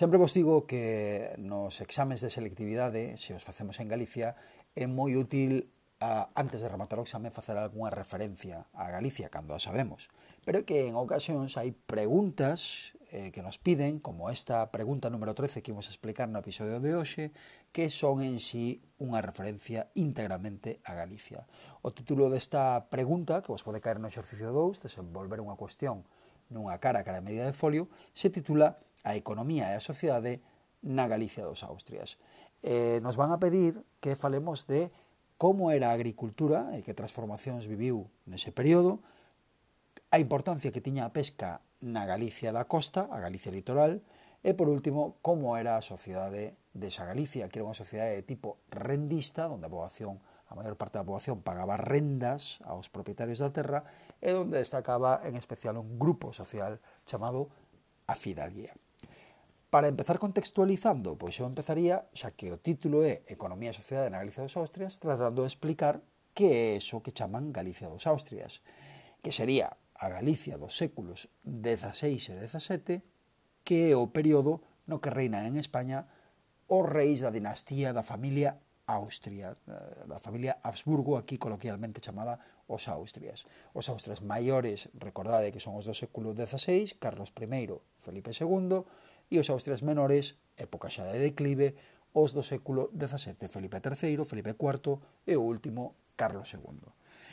Sempre vos digo que nos exames de selectividade, se os facemos en Galicia, é moi útil a, antes de rematar o exame facer algunha referencia a Galicia, cando a sabemos. Pero que en ocasións hai preguntas eh, que nos piden, como esta pregunta número 13 que imos explicar no episodio de hoxe, que son en sí unha referencia íntegramente a Galicia. O título desta pregunta, que vos pode caer no exercicio 2, desenvolver unha cuestión nunha cara a cara media de folio, se titula A economía e a sociedade na Galicia dos Austrias. Eh, nos van a pedir que falemos de como era a agricultura e que transformacións viviu nese período, a importancia que tiña a pesca na Galicia da costa, a Galicia litoral, e, por último, como era a sociedade desa Galicia, que era unha sociedade de tipo rendista, onde a poboación, a maior parte da poboación pagaba rendas aos propietarios da terra, e donde destacaba en especial un grupo social chamado a Fidalguía. Para empezar contextualizando, pois eu empezaría, xa que o título é Economía e Sociedade na Galicia dos Austrias, tratando de explicar que é eso que chaman Galicia dos Austrias, que sería a Galicia dos séculos XVI e XVII, que é o período no que reina en España os reis da dinastía da familia Austria, eh, da familia Habsburgo, aquí coloquialmente chamada os Austrias. Os Austrias maiores, recordade que son os do século XVI, Carlos I, Felipe II, e os Austrias menores, época xa de declive, os do século XVII, Felipe III, Felipe IV e o último Carlos II.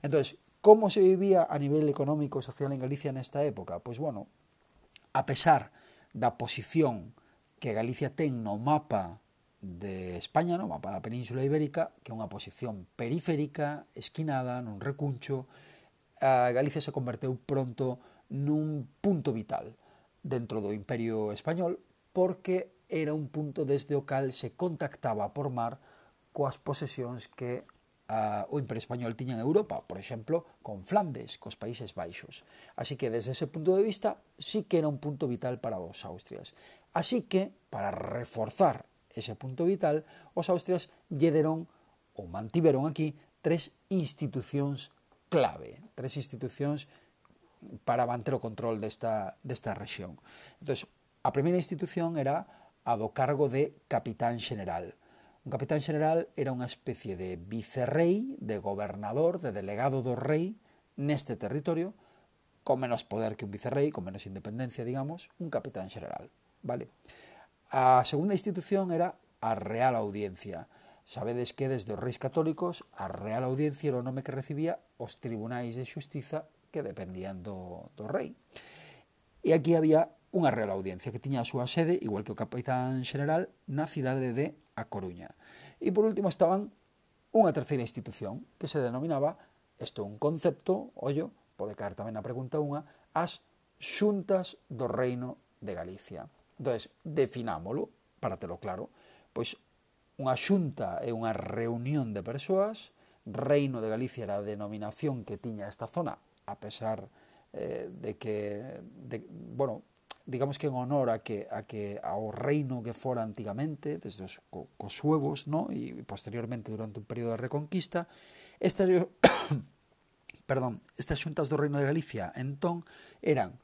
Entón, como se vivía a nivel económico e social en Galicia nesta época? Pois, bueno, a pesar da posición que Galicia ten no mapa de España, no para a Península Ibérica, que é unha posición periférica, esquinada, nun recuncho, a Galicia se converteu pronto nun punto vital dentro do Imperio Español porque era un punto desde o cal se contactaba por mar coas posesións que a, o Imperio Español tiña en Europa, por exemplo, con Flandes, cos Países Baixos. Así que desde ese punto de vista sí que era un punto vital para os Austrias. Así que, para reforzar ese punto vital, os austrias lle deron ou mantiveron aquí tres institucións clave, tres institucións para manter o control desta, desta rexión. Entón, a primeira institución era a do cargo de capitán general. Un capitán general era unha especie de vicerrei, de gobernador, de delegado do rei neste territorio, con menos poder que un vicerrei, con menos independencia, digamos, un capitán general. Vale? A segunda institución era a Real Audiencia. Sabedes que desde os reis católicos a Real Audiencia era o nome que recibía os tribunais de xustiza que dependían do, do rei. E aquí había unha Real Audiencia que tiña a súa sede, igual que o capitán general, na cidade de A Coruña. E por último estaban unha terceira institución que se denominaba, isto é un concepto, ollo, pode caer tamén na pregunta unha, as xuntas do reino de Galicia. Entón, definámolo, para telo claro, pois unha xunta é unha reunión de persoas, Reino de Galicia era a denominación que tiña esta zona, a pesar eh, de que, de, bueno, digamos que en honor a que, a que ao reino que fora antigamente, desde os co, cosuevos, no? e posteriormente durante un período de reconquista, estas, perdón, estas xuntas do Reino de Galicia entón eran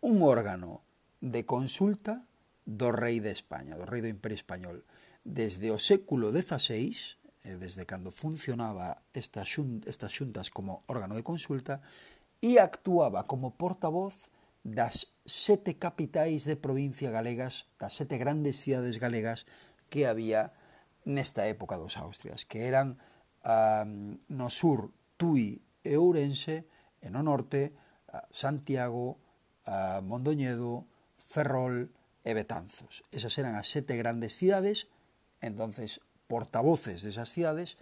un órgano de consulta do rei de España, do rei do Imperio Español. Desde o século XVI, eh, desde cando funcionaba esta xun, estas xuntas como órgano de consulta, e actuaba como portavoz das sete capitais de provincia galegas, das sete grandes cidades galegas que había nesta época dos Austrias, que eran um, no sur Tui e Ourense, e no norte Santiago, uh, Mondoñedo, Ferrol e Betanzos. Esas eran as sete grandes cidades, entonces portavoces desas cidades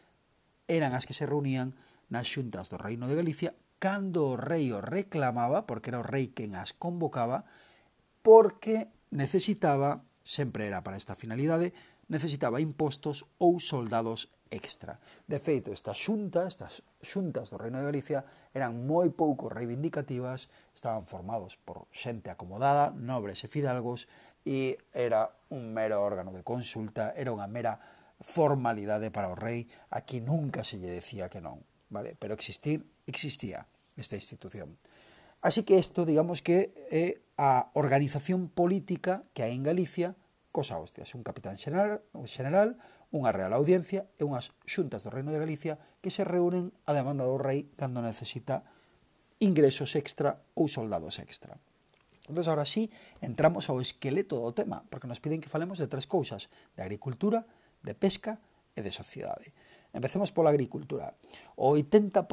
eran as que se reunían nas xuntas do Reino de Galicia cando o rei o reclamaba, porque era o rei quen as convocaba, porque necesitaba, sempre era para esta finalidade, necesitaba impostos ou soldados extra. De feito, estas xuntas, estas xuntas do Reino de Galicia, eran moi pouco reivindicativas, estaban formados por xente acomodada, nobres e fidalgos, e era un mero órgano de consulta, era unha mera formalidade para o rei, aquí nunca se lle decía que non, vale? pero existir existía esta institución. Así que isto, digamos que é a organización política que hai en Galicia, cosa hostia, un capitán general, general unha Real Audiencia e unhas xuntas do Reino de Galicia que se reúnen a demanda do rei cando necesita ingresos extra ou soldados extra. Entón, ahora sí, entramos ao esqueleto do tema, porque nos piden que falemos de tres cousas, de agricultura, de pesca e de sociedade. Empecemos pola agricultura. O 80%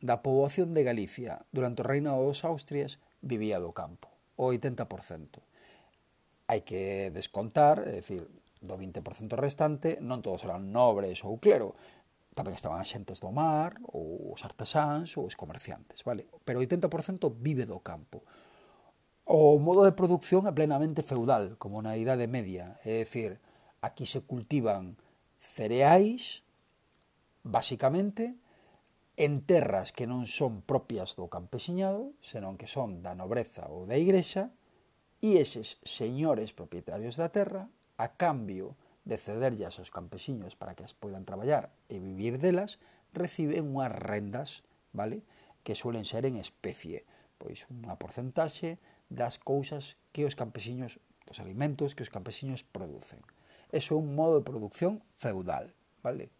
da poboación de Galicia durante o reino dos Austrias vivía do campo. O 80%. Hai que descontar, é dicir, do 20% restante non todos eran nobres ou clero, tamén estaban xentes do mar, ou os artesáns, ou os comerciantes, vale? Pero o 80% vive do campo. O modo de producción é plenamente feudal, como na Idade Media, é dicir, aquí se cultivan cereais, basicamente, en terras que non son propias do campesiñado, senón que son da nobreza ou da igrexa, e eses señores propietarios da terra a cambio de cederllas aos campesiños para que as poidan traballar e vivir delas, reciben unhas rendas, vale? Que suelen ser en especie, pois unha porcentaxe das cousas que os campesiños, dos alimentos que os campesiños producen. Eso é un modo de producción feudal, vale?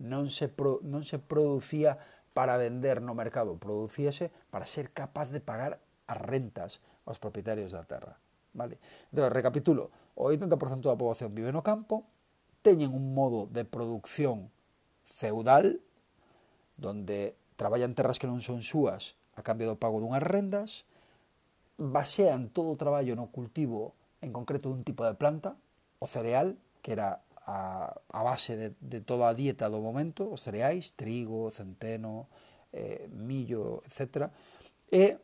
Non se, pro, non se producía para vender no mercado, producíase para ser capaz de pagar as rentas aos propietarios da terra. Vale? Entón, recapitulo, o 80% da poboación vive no campo, teñen un modo de producción feudal, donde traballan terras que non son súas a cambio do pago dunhas rendas, basean todo o traballo no cultivo, en concreto dun tipo de planta, o cereal, que era a, a base de, de toda a dieta do momento, os cereais, trigo, centeno, eh, millo, etc. E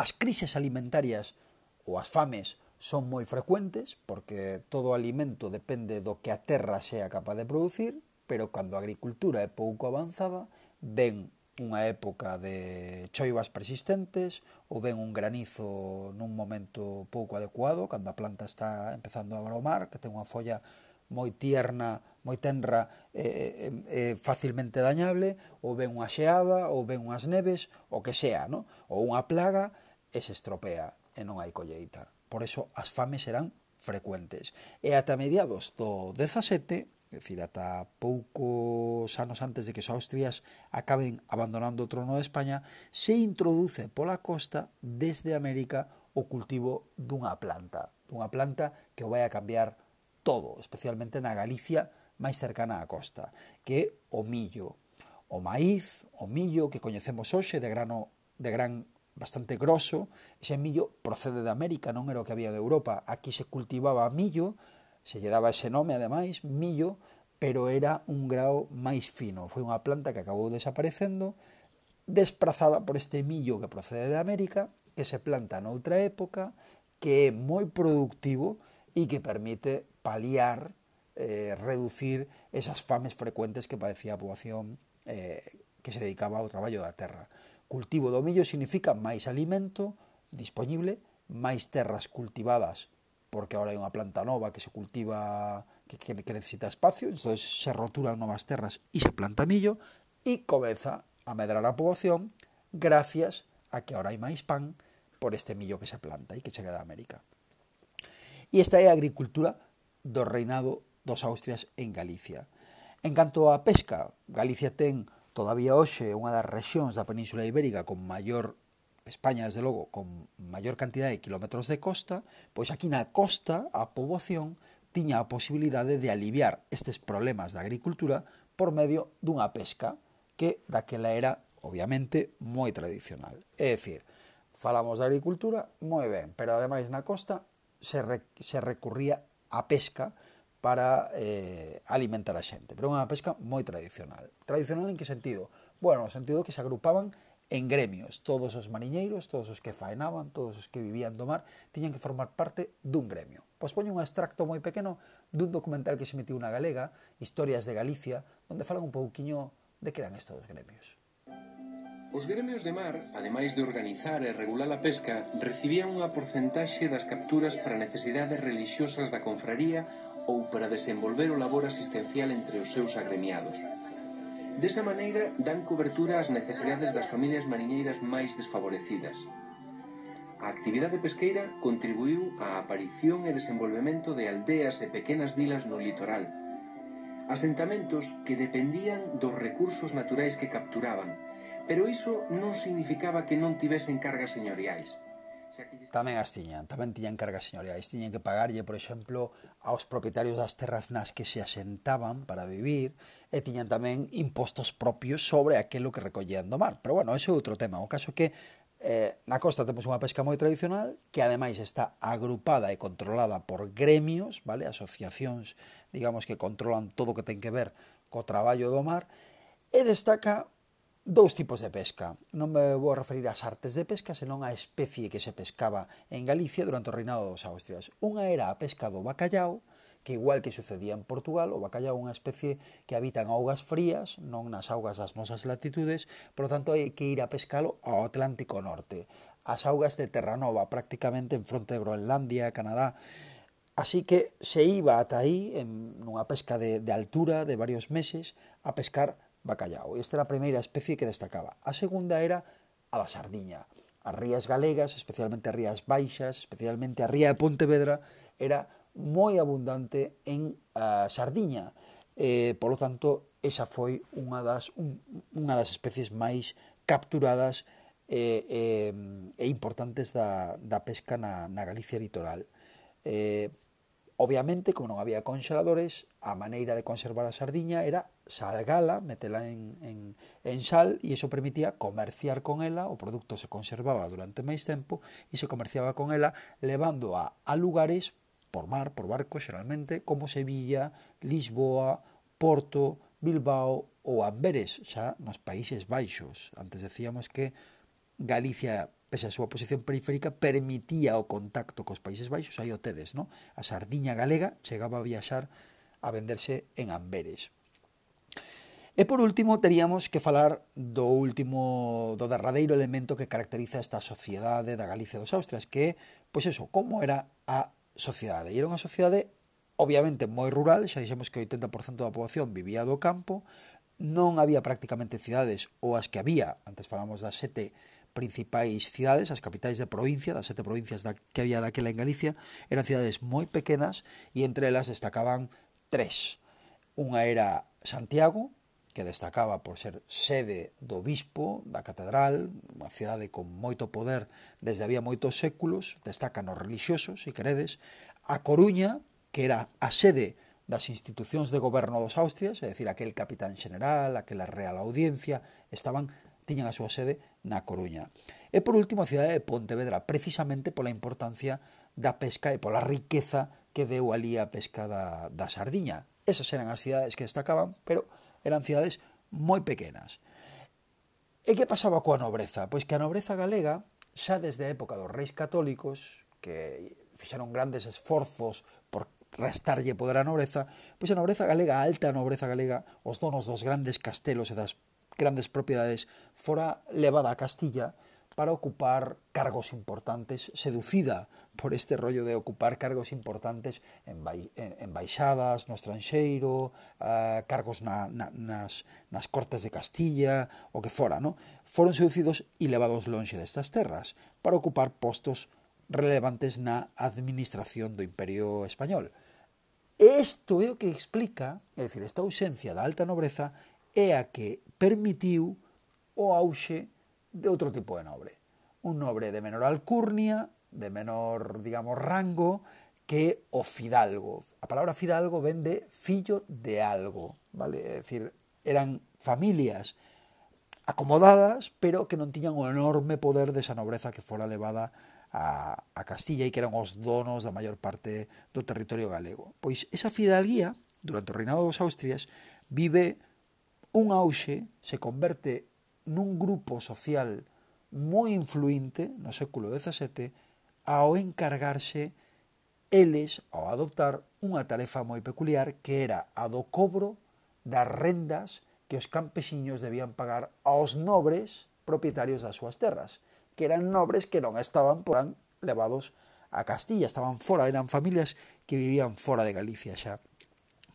as crises alimentarias ou as fames son moi frecuentes porque todo alimento depende do que a terra sea capaz de producir, pero cando a agricultura é pouco avanzada, ven unha época de choivas persistentes ou ben un granizo nun momento pouco adecuado, cando a planta está empezando a bromar, que ten unha folla moi tierna, moi tenra e eh, eh, facilmente dañable, ou ben unha xeada, ou ben unhas neves, o que sea, no? ou unha plaga, e se estropea e non hai colleita. Por iso as fames serán frecuentes. E ata mediados do 17, é dicir, ata poucos anos antes de que os austrias acaben abandonando o trono de España, se introduce pola costa desde América o cultivo dunha planta, dunha planta que o vai a cambiar todo, especialmente na Galicia máis cercana á costa, que é o millo, o maíz, o millo que coñecemos hoxe de grano de gran bastante grosso, ese millo procede de América, non era o que había en Europa. Aquí se cultivaba millo, se lle daba ese nome ademais, millo, pero era un grao máis fino. Foi unha planta que acabou desaparecendo, desprazada por este millo que procede de América, que se planta noutra época, que é moi productivo e que permite paliar, eh, reducir esas fames frecuentes que padecía a poboación eh, que se dedicaba ao traballo da terra cultivo do millo significa máis alimento disponible, máis terras cultivadas, porque ahora hai unha planta nova que se cultiva que, que, que necesita espacio, entonces se roturan novas terras e se planta millo e comeza a medrar a poboación gracias a que ahora hai máis pan por este millo que se planta e que chega da América. E esta é a agricultura do reinado dos Austrias en Galicia. En canto á pesca, Galicia ten Todavía hoxe unha das rexións da Península Ibérica con maior España, desde logo, con maior cantidad de kilómetros de costa, pois aquí na costa a poboación tiña a posibilidade de aliviar estes problemas da agricultura por medio dunha pesca que daquela era, obviamente, moi tradicional. É dicir, falamos da agricultura, moi ben, pero ademais na costa se, re, se recurría a pesca para eh, alimentar a xente. Pero unha pesca moi tradicional. Tradicional en que sentido? Bueno, no sentido que se agrupaban en gremios. Todos os mariñeiros, todos os que faenaban, todos os que vivían do mar, tiñan que formar parte dun gremio. Pois poño un extracto moi pequeno dun documental que se metiu na Galega, Historias de Galicia, onde falan un pouquiño de que eran estes gremios. Os gremios de mar, ademais de organizar e regular a pesca, recibían unha porcentaxe das capturas para necesidades religiosas da confraría ou para desenvolver o labor asistencial entre os seus agremiados. Desa maneira, dan cobertura ás necesidades das familias mariñeiras máis desfavorecidas. A actividade pesqueira contribuiu á aparición e desenvolvemento de aldeas e pequenas vilas no litoral, asentamentos que dependían dos recursos naturais que capturaban, pero iso non significaba que non tivesen cargas señoriais aquí... Tamén as tiñan, tamén tiñan cargas señoriais. Tiñan que pagarlle, por exemplo, aos propietarios das terras nas que se asentaban para vivir e tiñan tamén impostos propios sobre aquilo que recollían do mar. Pero bueno, ese é outro tema. O caso é que Eh, na costa temos unha pesca moi tradicional que ademais está agrupada e controlada por gremios, vale, asociacións, digamos que controlan todo o que ten que ver co traballo do mar e destaca dous tipos de pesca. Non me vou referir ás artes de pesca, senón á especie que se pescaba en Galicia durante o reinado dos Austrias. Unha era a pesca do bacallao, que igual que sucedía en Portugal, o bacallau é unha especie que habita en augas frías, non nas augas das nosas latitudes, por lo tanto hai que ir a pescalo ao Atlántico Norte, as augas de Terranova, prácticamente en fronte de Groenlandia, Canadá, Así que se iba ata aí, en unha pesca de, de altura de varios meses, a pescar bacallao. Esta era a primeira especie que destacaba. A segunda era a da sardiña. As rías galegas, especialmente as rías baixas, especialmente a ría de Pontevedra, era moi abundante en a sardiña. Eh, polo tanto, esa foi unha das, un, unha das especies máis capturadas eh, eh, e importantes da, da pesca na, na Galicia litoral. Eh, Obviamente, como non había congeladores, a maneira de conservar a sardiña era salgala, metela en, en, en sal, e iso permitía comerciar con ela, o produto se conservaba durante máis tempo, e se comerciaba con ela levándoa a lugares por mar, por barco, xeralmente, como Sevilla, Lisboa, Porto, Bilbao ou Amberes, xa nos Países Baixos. Antes decíamos que Galicia pese a súa posición periférica, permitía o contacto cos Países Baixos, aí o tedes, no? A sardiña galega chegaba a viaxar a venderse en Amberes. E por último, teríamos que falar do último, do derradeiro elemento que caracteriza esta sociedade da Galicia dos Austrias, que é, pois eso, como era a sociedade. E era unha sociedade obviamente moi rural, xa dixemos que o 80% da poboación vivía do campo, non había prácticamente cidades, ou as que había, antes falamos das sete, principais cidades, as capitais de provincia, das sete provincias da, que había daquela en Galicia, eran cidades moi pequenas e entre elas destacaban tres. Unha era Santiago, que destacaba por ser sede do bispo da catedral, unha cidade con moito poder desde había moitos séculos, destacan os religiosos, se queredes, a Coruña, que era a sede das institucións de goberno dos Austrias, é dicir, aquel capitán general, aquela real audiencia, estaban tiñan a súa sede na Coruña. E por último a cidade de Pontevedra, precisamente pola importancia da pesca e pola riqueza que deu ali a pesca da, da sardiña. Esas eran as cidades que destacaban, pero eran cidades moi pequenas. E que pasaba coa nobreza? Pois que a nobreza galega, xa desde a época dos reis católicos, que fixeron grandes esforzos por restarlle poder á nobreza, pois a nobreza galega, a alta nobreza galega, os donos dos grandes castelos e das grandes propiedades, fora levada a Castilla para ocupar cargos importantes, seducida por este rollo de ocupar cargos importantes en, bai, en baixadas, no estranxeiro, uh, cargos na, na, nas, nas cortes de Castilla, o que fora, no? Foron seducidos e levados lonxe destas terras para ocupar postos relevantes na administración do Imperio Español. Isto é o que explica, é dicir, esta ausencia da alta nobreza é a que permitiu o auxe de outro tipo de nobre. Un nobre de menor alcurnia, de menor, digamos, rango, que o fidalgo. A palabra fidalgo ven de fillo de algo, vale? É dicir, eran familias acomodadas, pero que non tiñan o enorme poder desa nobreza que fora levada a, a Castilla e que eran os donos da maior parte do territorio galego. Pois esa fidalguía, durante o reinado dos Austrias, vive un auxe se converte nun grupo social moi influinte no século XVII ao encargarse eles ao adoptar unha tarefa moi peculiar que era a do cobro das rendas que os campesiños debían pagar aos nobres propietarios das súas terras, que eran nobres que non estaban porán levados a Castilla, estaban fora, eran familias que vivían fora de Galicia xa.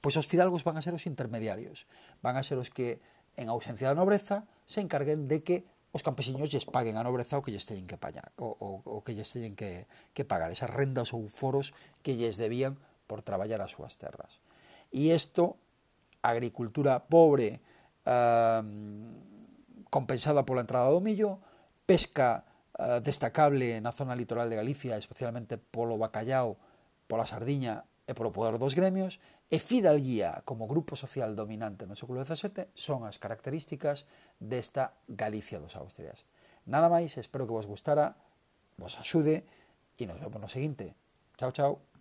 Pois os fidalgos van a ser os intermediarios, van a ser os que, en ausencia da nobreza, se encarguen de que os campesiños lles paguen a nobreza o que lles teñen que pagar, o, o, o que lles teñen que, que pagar, esas rendas ou foros que lles debían por traballar as súas terras. E isto, agricultura pobre, eh, compensada pola entrada do millo, pesca eh, destacable na zona litoral de Galicia, especialmente polo bacallao, pola sardiña e polo poder dos gremios, E fidalguía como grupo social dominante no século XVII son as características desta Galicia dos Austrias. Nada máis, espero que vos gustara, vos axude e nos vemos no seguinte. Chao, chao.